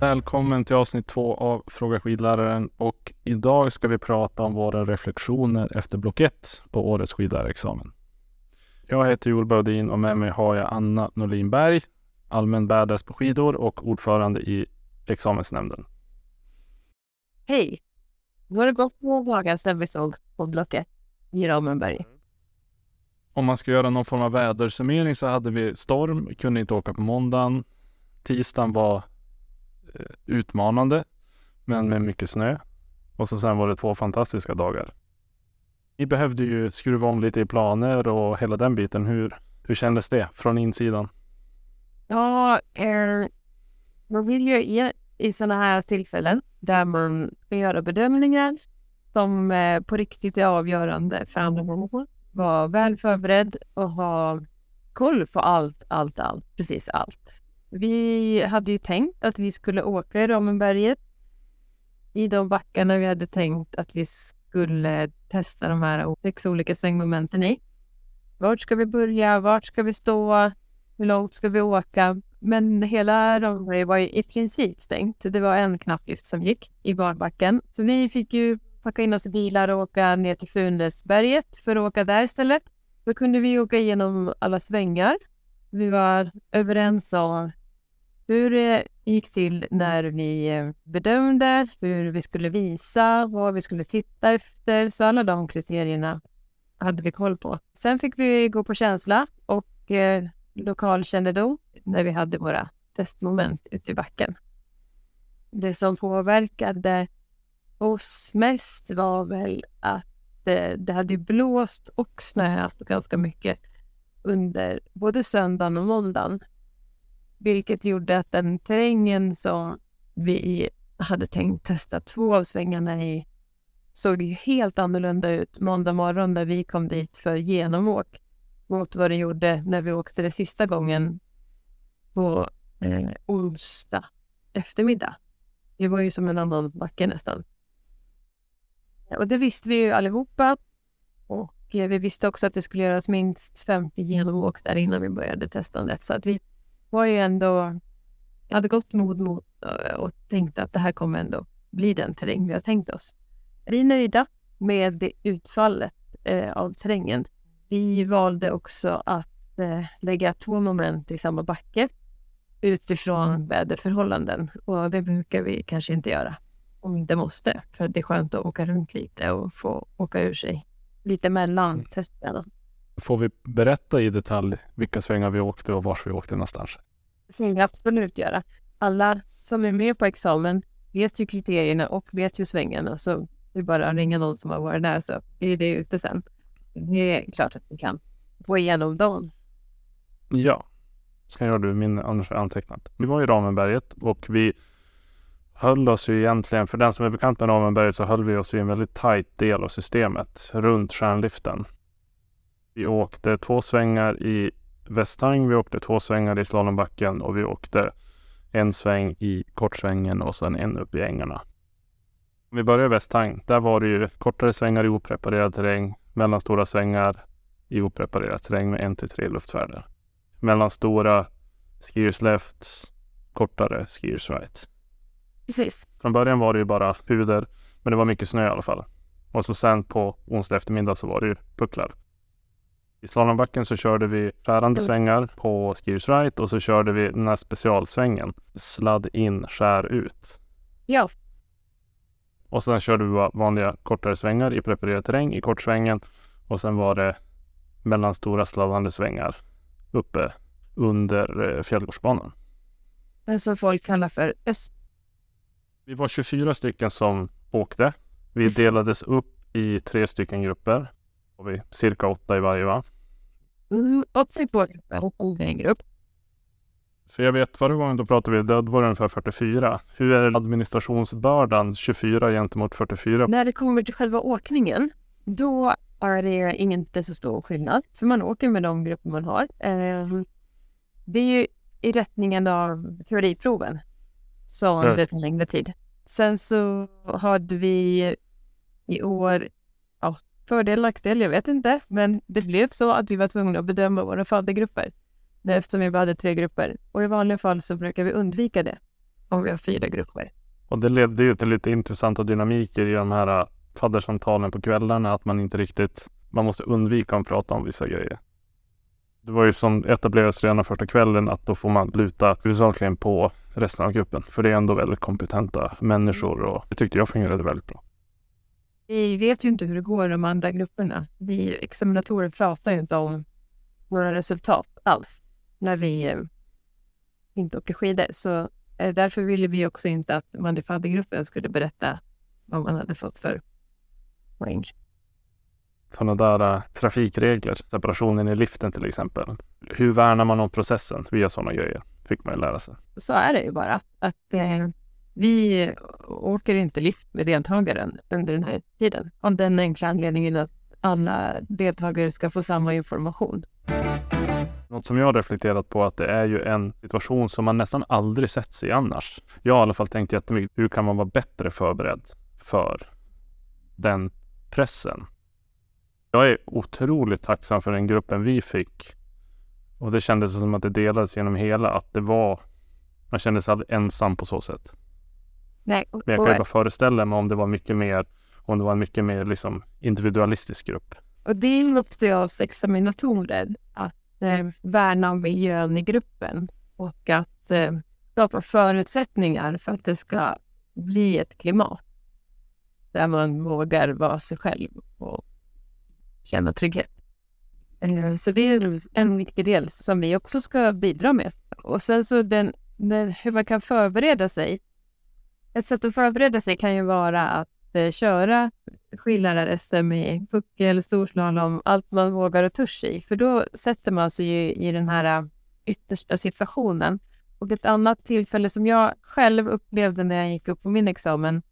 Välkommen till avsnitt två av Fråga skidläraren och idag ska vi prata om våra reflektioner efter block 1 på årets skidlärarexamen. Jag heter Joel Baudin och med mig har jag Anna Norlin Berg, allmän badass på skidor och ordförande i examensnämnden. Hej! Nu har det gått två dagar sedan vi såg på block 1 i Ramenberg. Om man ska göra någon form av vädersummering så hade vi storm, kunde inte åka på måndagen. Tisdagen var utmanande, men med mycket snö. Och så sen var det två fantastiska dagar. Ni behövde ju skruva om lite i planer och hela den biten. Hur, hur kändes det från insidan? Ja, eh, man vill ju i, i sådana här tillfällen där man ska göra bedömningar som eh, på riktigt är avgörande för andra människor. Var väl förberedd och ha koll på allt, allt, allt, precis allt. Vi hade ju tänkt att vi skulle åka i Ramenberget i de backarna vi hade tänkt att vi skulle testa de här sex olika svängmomenten i. Vart ska vi börja? Vart ska vi stå? Hur långt ska vi åka? Men hela Ramenberget var ju i princip stängt. Det var en knapplyft som gick i barbacken. Så vi fick ju packa in oss i bilar och åka ner till Funäsberget för att åka där istället. Då kunde vi åka igenom alla svängar. Vi var överens om hur det gick till när vi eh, bedömde, hur vi skulle visa, vad vi skulle titta efter. Så alla de kriterierna hade vi koll på. Sen fick vi gå på känsla och eh, lokalkännedom när vi hade våra testmoment ute i backen. Det som påverkade oss mest var väl att eh, det hade blåst och snöat ganska mycket under både söndagen och måndagen. Vilket gjorde att den terrängen som vi hade tänkt testa två av svängarna i såg ju helt annorlunda ut måndag morgon när vi kom dit för genomåk mot vad det gjorde när vi åkte det sista gången på eh, onsdag eftermiddag. Det var ju som en annan backe nästan. Och det visste vi ju allihopa. Och eh, vi visste också att det skulle göras minst 50 genomåk där innan vi började testandet. Så att vi var ju ändå... Jag hade gott mod mot eh, och tänkte att det här kommer ändå bli den terräng vi har tänkt oss. Vi är nöjda med det utfallet eh, av terrängen. Vi valde också att eh, lägga två moment i samma backe utifrån väderförhållanden och det brukar vi kanske inte göra om det måste. För det är skönt att åka runt lite och få åka ur sig lite mellan mm. testerna. Får vi berätta i detalj vilka svängar vi åkte och vars vi åkte någonstans? Det ska vi absolut göra. Alla som är med på examen vet ju kriterierna och vet ju svängarna. Så det är bara att ringa någon som har varit där så är det ute sen. Det är klart att vi kan gå igenom dem. Ja, ska jag göra du min annars antecknat. Vi var i Ramenberget och vi höll oss ju egentligen, för den som är bekant med Ramenberget så höll vi oss i en väldigt tajt del av systemet runt stjärnliften. Vi åkte två svängar i Västhang, vi åkte två svängar i slalombacken och vi åkte en sväng i kortsvängen och sen en upp i ängarna. Om vi börjar i Västhang, där var det ju kortare svängar i opreparerad terräng, mellanstora svängar i opreparerad terräng med en till tre luftfärder. Mellanstora skiers left, kortare skiers right. Precis. Från början var det ju bara puder, men det var mycket snö i alla fall. Och så sen på onsdag eftermiddag så var det ju pucklar. I slalombacken så körde vi skärande svängar på skiers right och så körde vi den här specialsvängen. Sladd in, skär ut. Ja. Och sen körde vi vanliga kortare svängar i preparerad terräng i kortsvängen. Och sen var det mellanstora sladdande svängar uppe under eh, fjällgårdsbanan. Det som folk kallar för öst vi var 24 stycken som åkte. Vi delades upp i tre stycken grupper. Och vi cirka åtta i varje va? Mm, åtta i en grupp. För jag vet förra gången då pratade vi, då var det ungefär 44. Hur är administrationsbördan 24 gentemot 44? När det kommer till själva åkningen, då är det inte så stor skillnad. Så man åker med de grupper man har. Ehm, det är ju i rättningen av teoriproven som mm. det tar längre tid. Sen så hade vi i år, ja, fördel, nackdel, jag vet inte, men det blev så att vi var tvungna att bedöma våra faddergrupper eftersom vi bara hade tre grupper. Och i vanliga fall så brukar vi undvika det. om vi har fyra grupper. Och det ledde ju till lite intressanta dynamiker i de här äh, faddersamtalen på kvällarna. Att man inte riktigt, man måste undvika att prata om vissa grejer. Det var ju som etablerades redan första kvällen att då får man luta huvudsakligen på resten av gruppen. För det är ändå väldigt kompetenta människor och det tyckte jag fungerade väldigt bra. Vi vet ju inte hur det går i de andra grupperna. Vi examinatorer pratar ju inte om några resultat alls när vi eh, inte åker skidor. Så eh, därför ville vi också inte att man i faddergruppen skulle berätta vad man hade fått för poäng. Sådana där äh, trafikregler, separationen i liften till exempel. Hur värnar man om processen via sådana grejer? Fick man ju lära sig. Så är det ju bara. Att eh, vi åker inte lift med deltagaren under den här tiden. Av den enkla anledningen att alla deltagare ska få samma information. Något som jag har reflekterat på att det är ju en situation som man nästan aldrig sätts i annars. Jag har i alla fall tänkt jättemycket, hur kan man vara bättre förberedd för den pressen? Jag är otroligt tacksam för den gruppen vi fick. Och det kändes som att det delades genom hela, att det var, man kände sig aldrig ensam på så sätt. Nej, Men jag kan ju bara föreställa mig om det var mycket mer, om det var en mycket mer liksom individualistisk grupp. Och det är oss examinatorer att eh, värna om miljön i gruppen och att eh, skapa förutsättningar för att det ska bli ett klimat där man vågar vara sig själv och känna trygghet. Eh, så det är en viktig del som vi också ska bidra med. Och sen så den, den, hur man kan förbereda sig. Ett sätt att förbereda sig kan ju vara att eh, köra skidlärare-SM i puckel, storslalom, allt man vågar och törs i. För då sätter man sig ju i den här eh, yttersta situationen. Och ett annat tillfälle som jag själv upplevde när jag gick upp på min examen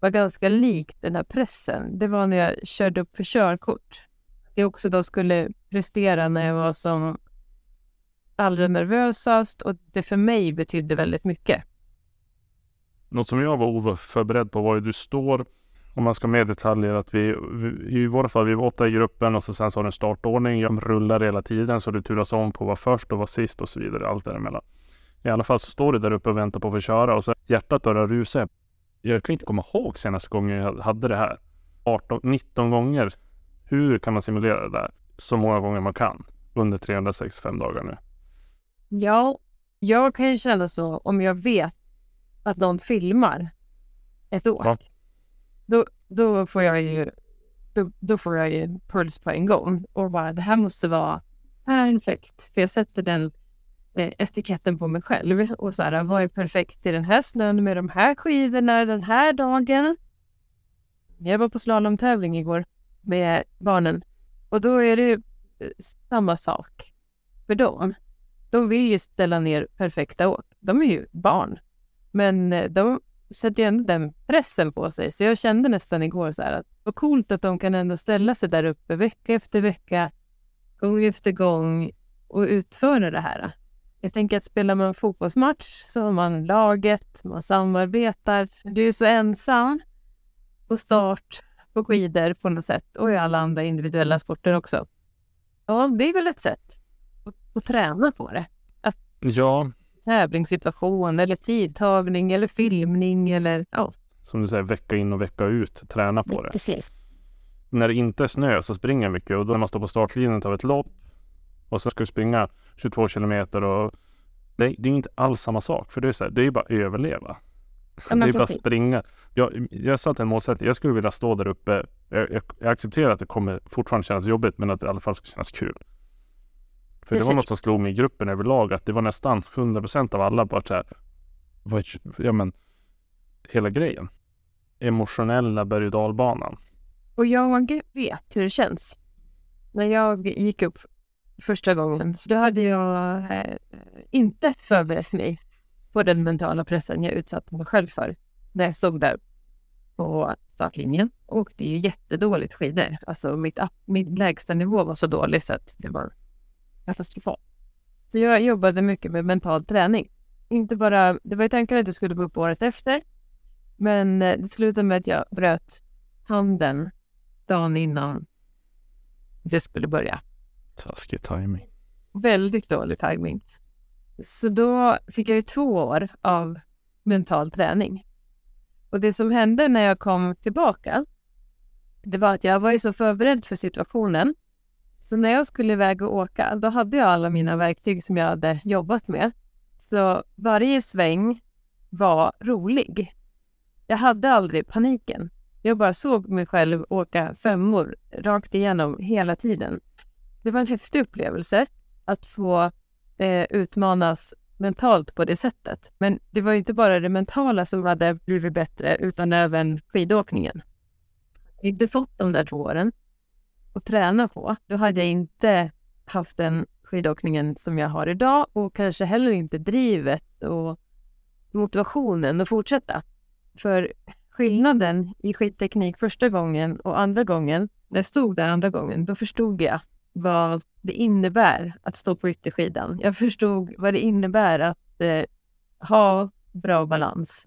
var ganska likt den här pressen. Det var när jag körde upp för körkort. Jag också då skulle prestera när jag var som allra nervösast och det för mig betydde väldigt mycket. Något som jag var oförberedd på var ju du står om man ska med detaljer att vi, vi i våra fall, vi var åtta i gruppen och så sen så har du en startordning. Jag rullar hela tiden så du turas om på att vara först och vara sist och så vidare. Allt däremellan. I alla fall så står du där uppe och väntar på att få köra och så hjärtat börjar rusa. Jag kan inte komma ihåg senaste gången jag hade det här. 18, 19 gånger. Hur kan man simulera det där så många gånger man kan under 365 dagar nu? Ja, jag kan ju känna så om jag vet att någon filmar ett år. Ja då, då får jag ju då, då, får jag ju puls på en gång och bara det här måste vara perfekt. För jag sätter den eh, etiketten på mig själv och så här, vad är perfekt i den här snön med de här skidorna den här dagen? Jag var på slalomtävling igår med barnen och då är det eh, samma sak för dem. De vill ju ställa ner perfekta åk. De är ju barn. Men eh, de sätter ju ändå den pressen på sig. Så jag kände nästan igår så här att vad coolt att de kan ändå ställa sig där uppe vecka efter vecka, gång efter gång och utföra det här. Jag tänker att spelar man fotbollsmatch så har man laget, man samarbetar. Du är så ensam på start, på skidor på något sätt och i alla andra individuella sporter också. Ja, det är väl ett sätt att, att träna på det. Att ja, tävlingssituation eller tidtagning eller filmning eller ja. Som du säger, vecka in och vecka ut, träna på det. Precis. När det inte är snö så springer jag mycket och då när man står på startlinjen av ett lopp och så ska du springa 22 kilometer och det, det är inte alls samma sak. För det är så här, det är bara att överleva. Ja, det är bara att springa. Jag, jag satte en målsättning. Jag skulle vilja stå där uppe. Jag, jag, jag accepterar att det kommer fortfarande kännas jobbigt men att det i alla fall ska kännas kul. För det var något som slog mig i gruppen överlag att det var nästan 100% av alla bara så här, ja men, hela grejen. Emotionella berg och dalbanan. Och jag vet hur det känns. När jag gick upp första gången så då hade jag eh, inte förberett mig på den mentala pressen jag utsatte mig själv för. När jag stod där på startlinjen och åkte ju jättedåligt skidor. Alltså mitt, mitt lägsta nivå var så dålig så att det var katastrofalt. Så jag jobbade mycket med mental träning. Inte bara, det var ju tanken att jag skulle gå upp året efter. Men eh, det slutade med att jag bröt handen dagen innan det skulle börja. Taskig timing. Väldigt dålig timing. Så då fick jag ju två år av mental träning. Och det som hände när jag kom tillbaka, det var att jag var ju så förberedd för situationen. Så när jag skulle iväg och åka, då hade jag alla mina verktyg som jag hade jobbat med. Så varje sväng var rolig. Jag hade aldrig paniken. Jag bara såg mig själv åka femmor rakt igenom hela tiden. Det var en häftig upplevelse att få eh, utmanas mentalt på det sättet. Men det var inte bara det mentala som hade blivit bättre utan även skidåkningen. Jag hade fått de där två åren att träna på. Då hade jag inte haft den skidåkningen som jag har idag och kanske heller inte drivet och motivationen att fortsätta. För skillnaden i skidteknik första gången och andra gången, när jag stod där andra gången, då förstod jag vad det innebär att stå på ytterskidan. Jag förstod vad det innebär att eh, ha bra balans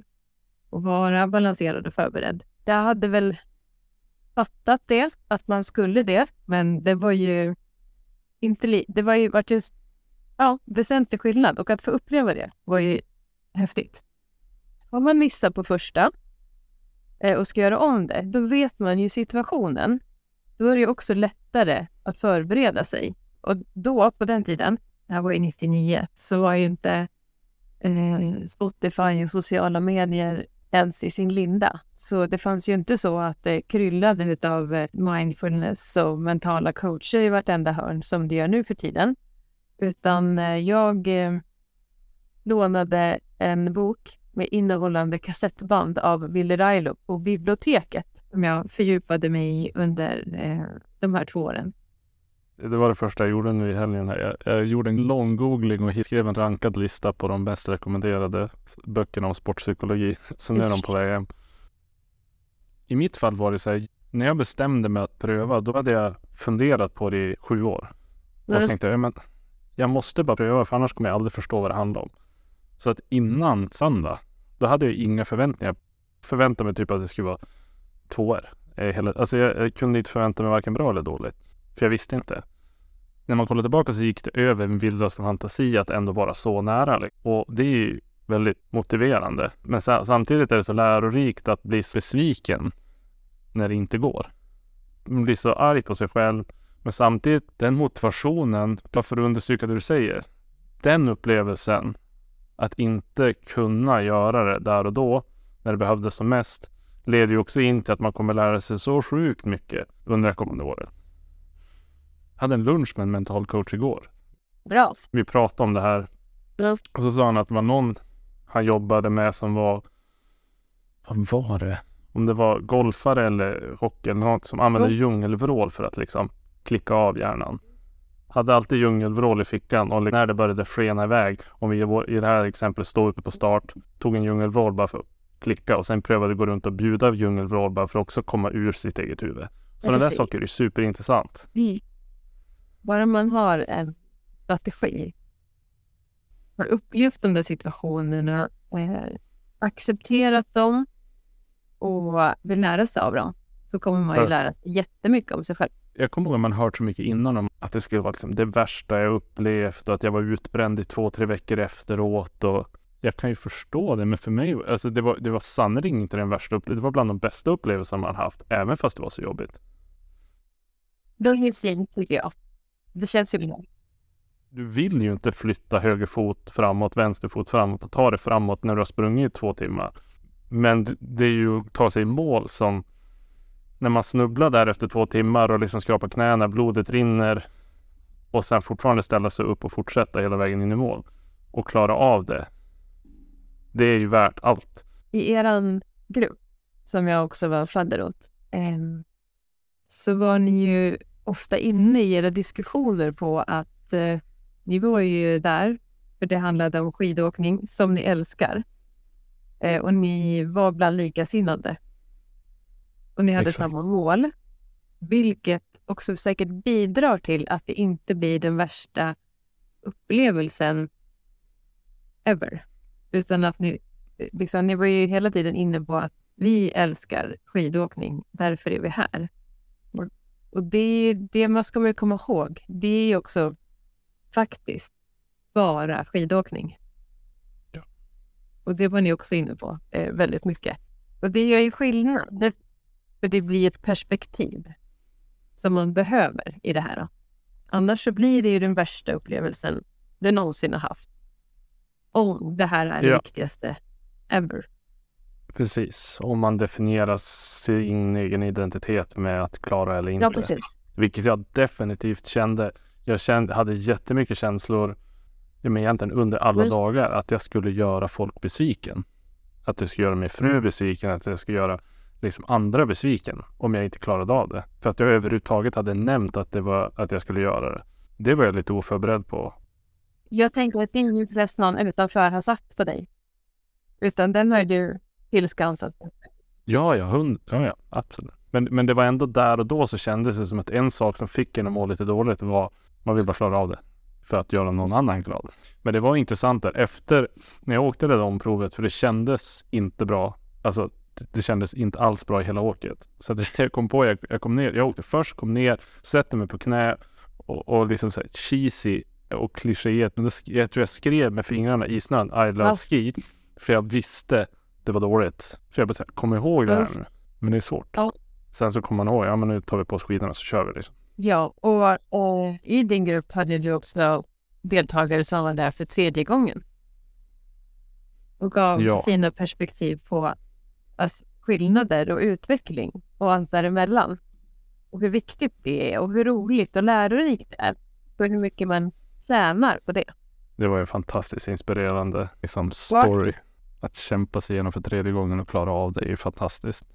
och vara balanserad och förberedd. Jag hade väl fattat det, att man skulle det, men det var ju inte li- det var ju vart just ja, väsentlig skillnad och att få uppleva det var ju häftigt. Om man missar på första eh, och ska göra om det, då vet man ju situationen. Då är det också lättare att förbereda sig. Och då, på den tiden, det här var ju 99, så var ju inte eh, Spotify och sociala medier ens i sin linda. Så det fanns ju inte så att eh, det kryllade av eh, mindfulness och mentala coacher i vartenda hörn som det gör nu för tiden. Utan eh, jag lånade en bok med innehållande kassettband av Ville Railo på biblioteket som jag fördjupade mig i under de här två åren. Det var det första jag gjorde nu i helgen. Jag, jag gjorde en lång googling och skrev en rankad lista på de bäst rekommenderade böckerna om sportpsykologi. Så nu är de på väg hem. I mitt fall var det så här, när jag bestämde mig att pröva, då hade jag funderat på det i sju år. Och så tänkte jag, men jag måste bara pröva för annars kommer jag aldrig förstå vad det handlar om. Så att innan söndag, då hade jag inga förväntningar. Förväntade mig typ att det skulle vara tvåor. Alltså jag, jag kunde inte förvänta mig varken bra eller dåligt. För jag visste inte. När man kollar tillbaka så gick det över min vildaste fantasi att ändå vara så nära. Liksom. Och det är ju väldigt motiverande. Men samtidigt är det så lärorikt att bli besviken när det inte går. Man blir så arg på sig själv. Men samtidigt, den motivationen, bara för att understryka det du säger. Den upplevelsen, att inte kunna göra det där och då, när det behövdes som mest, leder ju också in till att man kommer lära sig så sjukt mycket under det kommande året hade en lunch med en mental coach igår. Bra. Vi pratade om det här. Ja. Och så sa han att det var någon han jobbade med som var, vad var det? Om det var golfare eller hockey eller något som använde mm. djungelvrål för att liksom klicka av hjärnan. Hade alltid djungelvrål i fickan och när det började skena iväg, om vi i det här exemplet stod uppe på start, tog en djungelvrål bara för att klicka och sen prövade gå runt och bjuda djungelvrål bara för att också komma ur sitt eget huvud. Sådana där saker är superintressant. Mm. Bara man har en strategi, har upplevt de där situationerna, eh, accepterat dem och vill lära sig av dem, så kommer man ju lära sig jättemycket om sig själv. Jag kommer ihåg att man hört så mycket innan om att det skulle vara liksom det värsta jag upplevt och att jag var utbränd i två, tre veckor efteråt. Och jag kan ju förstå det, men för mig, alltså det var, det var sannerligen inte den värsta upplevelsen. Det var bland de bästa upplevelserna man haft, även fast det var så jobbigt. Det är fint tycker jag. Det känns ju bra. Du vill ju inte flytta höger fot framåt, vänster fot framåt och ta det framåt när du har sprungit i två timmar. Men det är ju att ta sig i mål som när man snubblar där efter två timmar och liksom skrapar knäna, blodet rinner och sen fortfarande ställa sig upp och fortsätta hela vägen in i mål och klara av det. Det är ju värt allt. I eran grupp, som jag också var fadder åt, eh, så var ni ju ofta inne i era diskussioner på att eh, ni var ju där, för det handlade om skidåkning som ni älskar. Eh, och ni var bland likasinnade. Och ni hade Exakt. samma mål. Vilket också säkert bidrar till att det inte blir den värsta upplevelsen ever. Utan att ni, liksom, ni var ju hela tiden inne på att vi älskar skidåkning, därför är vi här. Och det, det man ska man komma ihåg. Det är också faktiskt bara skidåkning. Ja. Och det var ni också inne på eh, väldigt mycket. Och det gör ju skillnad. Det, för det blir ett perspektiv som man behöver i det här. Annars så blir det ju den värsta upplevelsen du någonsin har haft. Om det här är det Ja. viktigaste ever. Precis. Om man definierar sin egen identitet med att klara eller inte. Ja, precis. Vilket jag definitivt kände. Jag kände, hade jättemycket känslor men egentligen under alla dagar att jag skulle göra folk besviken. Att jag skulle göra min fru besviken, att jag skulle göra liksom andra besviken om jag inte klarade av det. För att jag överhuvudtaget hade nämnt att, det var, att jag skulle göra det. Det var jag lite oförberedd på. Jag tänker att det är process någon utanför har sagt på dig. Utan den har du tillskansat. Ja, ja, hund, ja, ja absolut. Men, men det var ändå där och då så kändes det som att en sak som fick en att må lite dåligt var man vill bara klara av det för att göra någon annan glad. Men det var intressant där efter när jag åkte det där omprovet för det kändes inte bra. Alltså det, kändes inte alls bra i hela åket. Så att jag kom på, jag, jag kom ner, jag åkte först, kom ner, sätter mig på knä och, och liksom så här cheesy och klichéet. Men det, jag tror jag skrev med fingrarna i snön I love ski. För jag visste det var dåligt. För jag bara här, kom ihåg det här nu. Men det är svårt. Ja. Sen så kommer man ihåg, ja men nu tar vi på oss skidorna så kör vi liksom. Ja, och, och i din grupp hade du också deltagare som var där för tredje gången. Och gav Ja. fina perspektiv på alltså, skillnader och utveckling och allt däremellan. Och hur viktigt det är och hur roligt och lärorikt det är. Och hur mycket man tjänar på det. Det var en fantastiskt inspirerande liksom, story. Att kämpa sig igenom för tredje gången och klara av det är ju fantastiskt.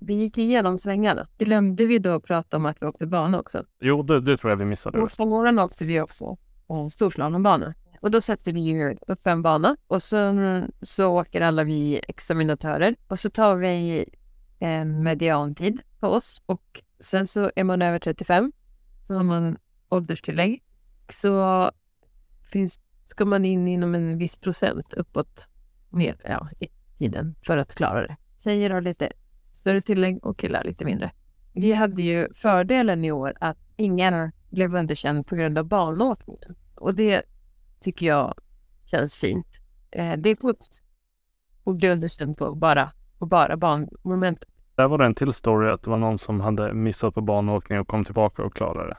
Vi gick igenom svängarna. Glömde vi då prata om att vi åkte bana också? Jo, det, det tror jag vi missade. Och på morgonen åkte vi också en storslalombbana. Och då sätter vi ju upp en bana och sen så åker alla vi examinatörer och så tar vi en mediantid på oss och sen så är man över 35 så har man ålderstillägg. Så finns, ska man in inom en viss procent uppåt ner ja, i tiden för att klara det. Tjejer har lite större tillägg och killar lite mindre. Vi hade ju fördelen i år att ingen blev underkänd på grund av banåkningen. Och det tycker jag känns fint. Eh, det är tufft att bli underkänd på bara, på bara banmomentet. Där var det en till story att det var någon som hade missat på banåkning och kom tillbaka och klarade det.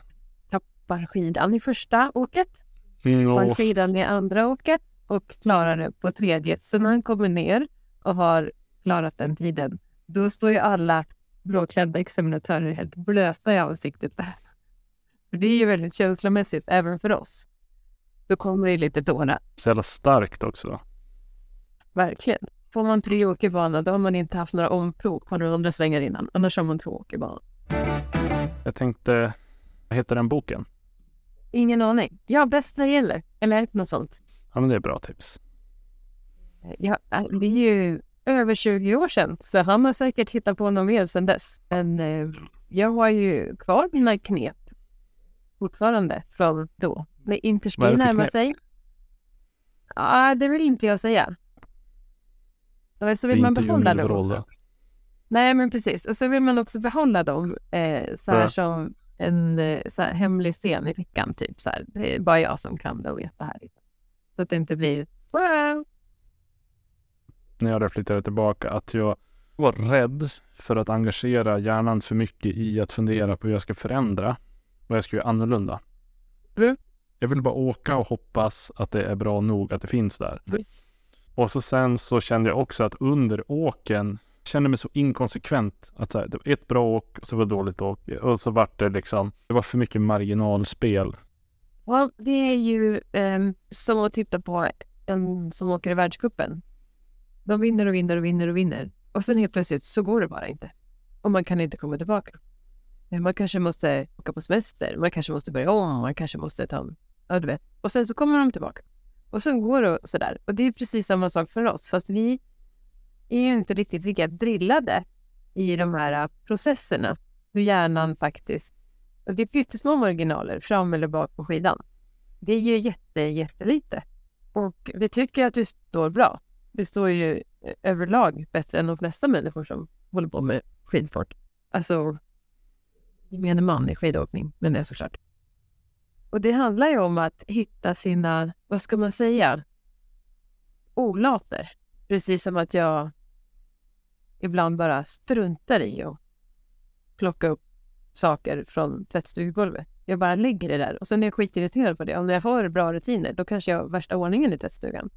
Tappar skidan i första åket, Mm, tappar skidan i andra åket och klarar det på tredje. Så när han kommer ner och har klarat den tiden, då står ju alla blåklädda examinatörer helt blöta i ansiktet. För det är ju väldigt känslomässigt även för oss. Då kommer det lite tårar. så jävla starkt också. Verkligen. Får man tre åkerbana då har man inte haft några omprov på några andra svängar innan. Annars har man två åkerbanor. Jag tänkte, vad heter den boken? Ingen aning. Ja, bäst när det gäller. Eller något sånt. Ja men det är bra tips. Ja, äh, det är ju över 20 år sedan. Så han har säkert hittat på något mer sedan dess. Men eh, jag har ju kvar mina knep fortfarande från då. När Interski närmar sig. Ja, det vill inte jag säga. Och så vill man behålla dem också. Nej, men precis. Och så vill man också behålla dem eh, så här Ja. som en eh, så här, hemlig sten i fickan. Typ så här. Det är bara jag som kan det och vet det här. Så att det inte blir wow. när jag reflekterar tillbaka att jag var rädd för att engagera hjärnan för mycket i att fundera på hur jag ska förändra, vad jag ska göra annorlunda. Mm. Jag vill bara åka och hoppas att det är bra nog att det finns där. Mm. Och så sen så kände jag också att under åken kände mig så inkonsekvent. Att så här, det var ett bra åk och så var det dåligt åk. Och så vart det liksom, det var för mycket marginalspel. Ja, det är ju um, som att titta på en som åker i världscupen. De vinner och vinner och vinner och vinner. Och sen helt plötsligt så går det bara inte. Och man kan inte komma tillbaka. Man kanske måste åka på semester. Man kanske måste börja om. Man kanske måste ta en... Ja, du vet. Och sen så kommer de tillbaka. Och sen går det sådär. Och det är precis samma sak för oss. Fast vi är ju inte riktigt lika drillade i de här processerna. Hur hjärnan faktiskt... Och det är pyttesmå marginaler fram eller bak på skidan. Det är ju jätte, jättelite. Och vi tycker att vi står bra. Vi står ju eh, överlag bättre än de flesta människor som håller på med skidsport. Alltså, gemene man i skidåkning, men det är såklart. Och det handlar ju om att hitta sina, vad ska man säga, olater. Precis som att jag ibland bara struntar i att plocka upp saker från tvättstugegolvet. Jag bara lägger det där och sen är jag skitirriterad på det. Om jag får bra rutiner då kanske jag har värsta ordningen i tvättstugan.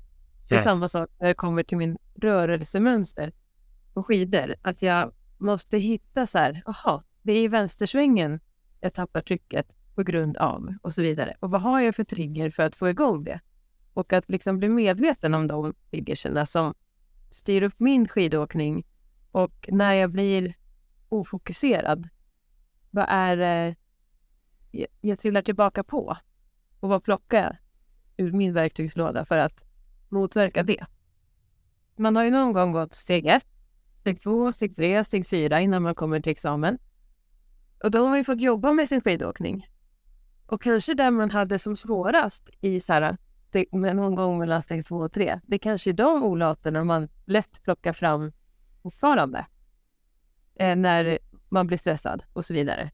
Det är samma sak när det kommer till min rörelsemönster på skidor. Att jag måste hitta så här, jaha, det är i vänstersvängen jag tappar trycket på grund av och så vidare. Och vad har jag för trigger för att få igång det? Och att liksom bli medveten om de triggerserna som styr upp min skidåkning och när jag blir ofokuserad, vad är det jag- jag trillar tillbaka på? Och vad plockar jag ur min verktygslåda för att motverka det? Man har ju någon gång gått steg ett, steg två, steg tre, steg fyra innan man kommer till examen. Och då har man ju fått jobba med sin skidåkning. Och kanske där man hade som svårast i så här, någon gång mellan steg två och tre, det är kanske är de olaterna man lätt plockar fram fortfarande. Eh, när man blir stressad och så vidare.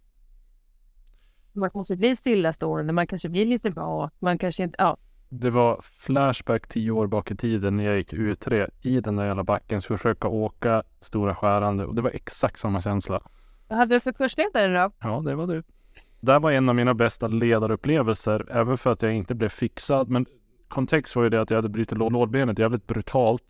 Man kanske blir stillastående, man kanske blir lite bra, man kanske inte, ja. Det var flashback tio år bak i tiden när jag gick U3 i den där jävla backen. Så försöka åka Stora Skärande och det var exakt samma känsla. Vad hade du för kursledare då? Ja, det var du. Det var en av mina bästa ledarupplevelser, även för att jag inte blev fixad. Men kontext var ju det att jag hade brutit lå- lårbenet jävligt brutalt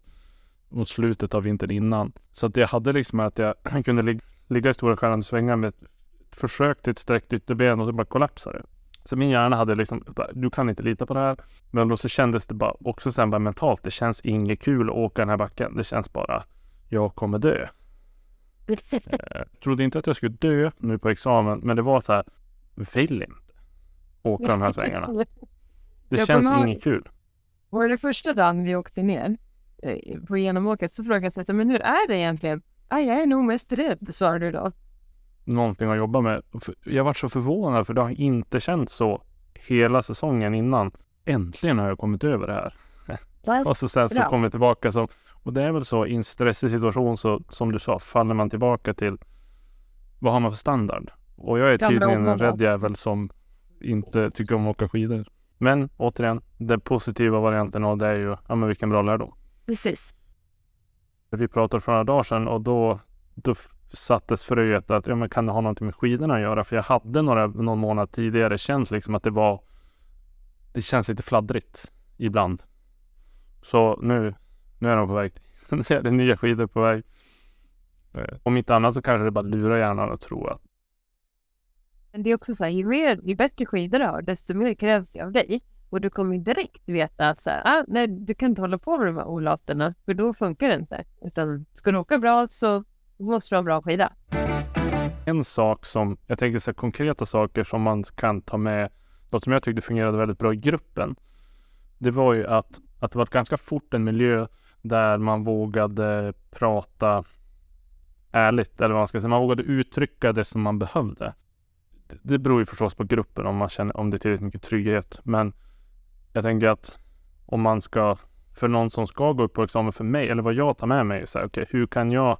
mot slutet av vintern innan. Så att jag hade liksom att jag kunde lig- ligga i stora skärande svängar med ett försök till ett sträckt ytterben och det bara kollapsade. Så min hjärna hade liksom, du kan inte lita på det här. Men då så kändes det bara också sen bara mentalt, det känns inget kul att åka den här backen. Det känns bara, jag kommer dö. Jag trodde inte att jag skulle dö nu på examen, men det var så här, vill inte åka de här svängarna. Det Jag känns inget kul. Var det första dagen vi åkte ner eh, på genomåket så frågade jag sig, men hur är det egentligen? Ah, jag är nog mest rädd, sa du då. Någonting att jobba med. Jag var så förvånad för det har inte känts så hela säsongen innan. Äntligen har jag kommit över det här. Och så sen så kommer vi tillbaka som, och det är väl så i en stressig situation så som du sa, faller man tillbaka till vad har man för standard? Och jag är tydligen en rädd jävel som inte tycker om att åka skidor. Men återigen, den positiva varianten av det är ju, ja men vilken bra lärdom. Precis. Vi pratade för några dagar sedan och då, då sattes fröet att, ja men kan det ha någonting med skidorna att göra? För jag hade några, någon månad tidigare känt liksom att det var, det känns lite fladdrigt ibland. Så nu, nu är de på väg. Nu är det nya skidor på väg. Eh, Om inte annat så kanske det bara lurar hjärnan att tro att Men det är också så här, ju, mer, ju bättre skidor du har, desto mer krävs det av dig. Och du kommer direkt veta att så här, ah, nej, du kan inte hålla på med de här olaterna, för då funkar det inte. Utan ska du åka bra så måste du ha en bra skida. en sak som, jag tänker så här, konkreta saker som man kan ta med, något som jag tyckte fungerade väldigt bra i gruppen. Det var ju att, att det var ganska fort en miljö där man vågade prata ärligt, eller vad man ska säga. Man vågade uttrycka det som man behövde. Det, det beror ju förstås på gruppen om man känner om det är tillräckligt mycket trygghet. Men jag tänker att om man ska, för någon som ska gå upp på examen för mig, eller vad jag tar med mig, så här, okej, hur kan jag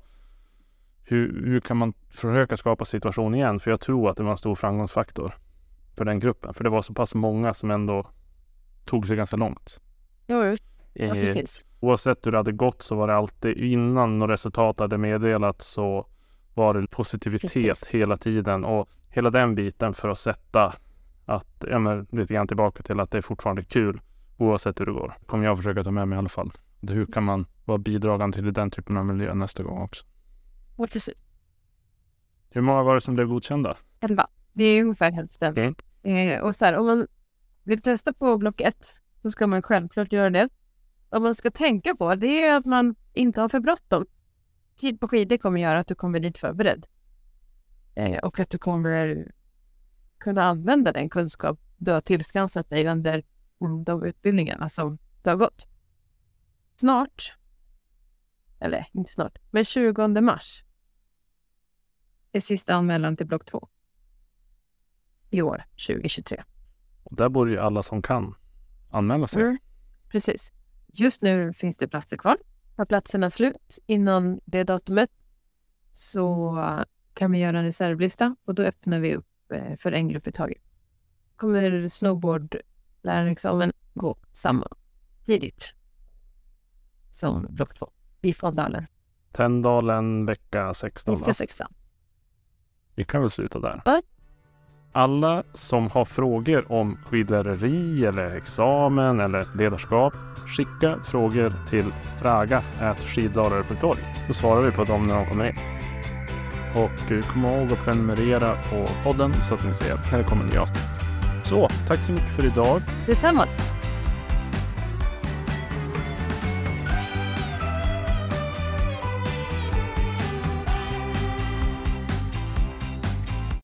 hur, hur kan man försöka skapa situation igen? För jag tror att det var en stor framgångsfaktor för den gruppen. För det var så pass många som ändå tog sig ganska långt. Jo, jo. Ja, Eh, precis. oavsett hur det hade gått så var det alltid innan något resultat hade meddelats så var det positivitet Precis. hela tiden och hela den biten för att sätta att, ja men lite grann tillbaka till att det är fortfarande kul oavsett hur det går. Kommer jag försöka ta med mig i alla fall. Hur kan man vara bidragande till den typen av miljö nästa gång också? Precis. Hur många var det som blev godkända? Elva. Det är ungefär hälften. Mm. Eh, och så här, om man vill testa på block ett, så ska man självklart göra det. Vad man ska tänka på, det är att man inte har för bråttom. Tid på skidor kommer göra att du kommer dit förberedd. Eh, och att du kommer kunna använda den kunskap du har tillskansat dig under de utbildningarna som du har gått. Snart, eller inte snart, men 20 mars är sista anmälan till block två i år, 2023. Och där borde ju alla som kan anmäla sig. Mm. Precis. Just nu finns det platser kvar. Har platserna slut innan det datumet så kan vi göra en reservlista och då öppnar vi upp för en grupp i taget. Kommer snowboardlärarexamen gå samma tidigt. som block två i Fondalen. Vecka 16 va? Vecka 16. Vi kan väl sluta där. Ja. Alla som har frågor om skidlärare eller examen eller ledarskap, skicka frågor till fraga.skidlärare.org så svarar vi på dem när de kommer in. Och eh, kom ihåg att prenumerera på podden så att ni ser när det kommer nya avsnitt. Så, tack så mycket för idag. Detsamma.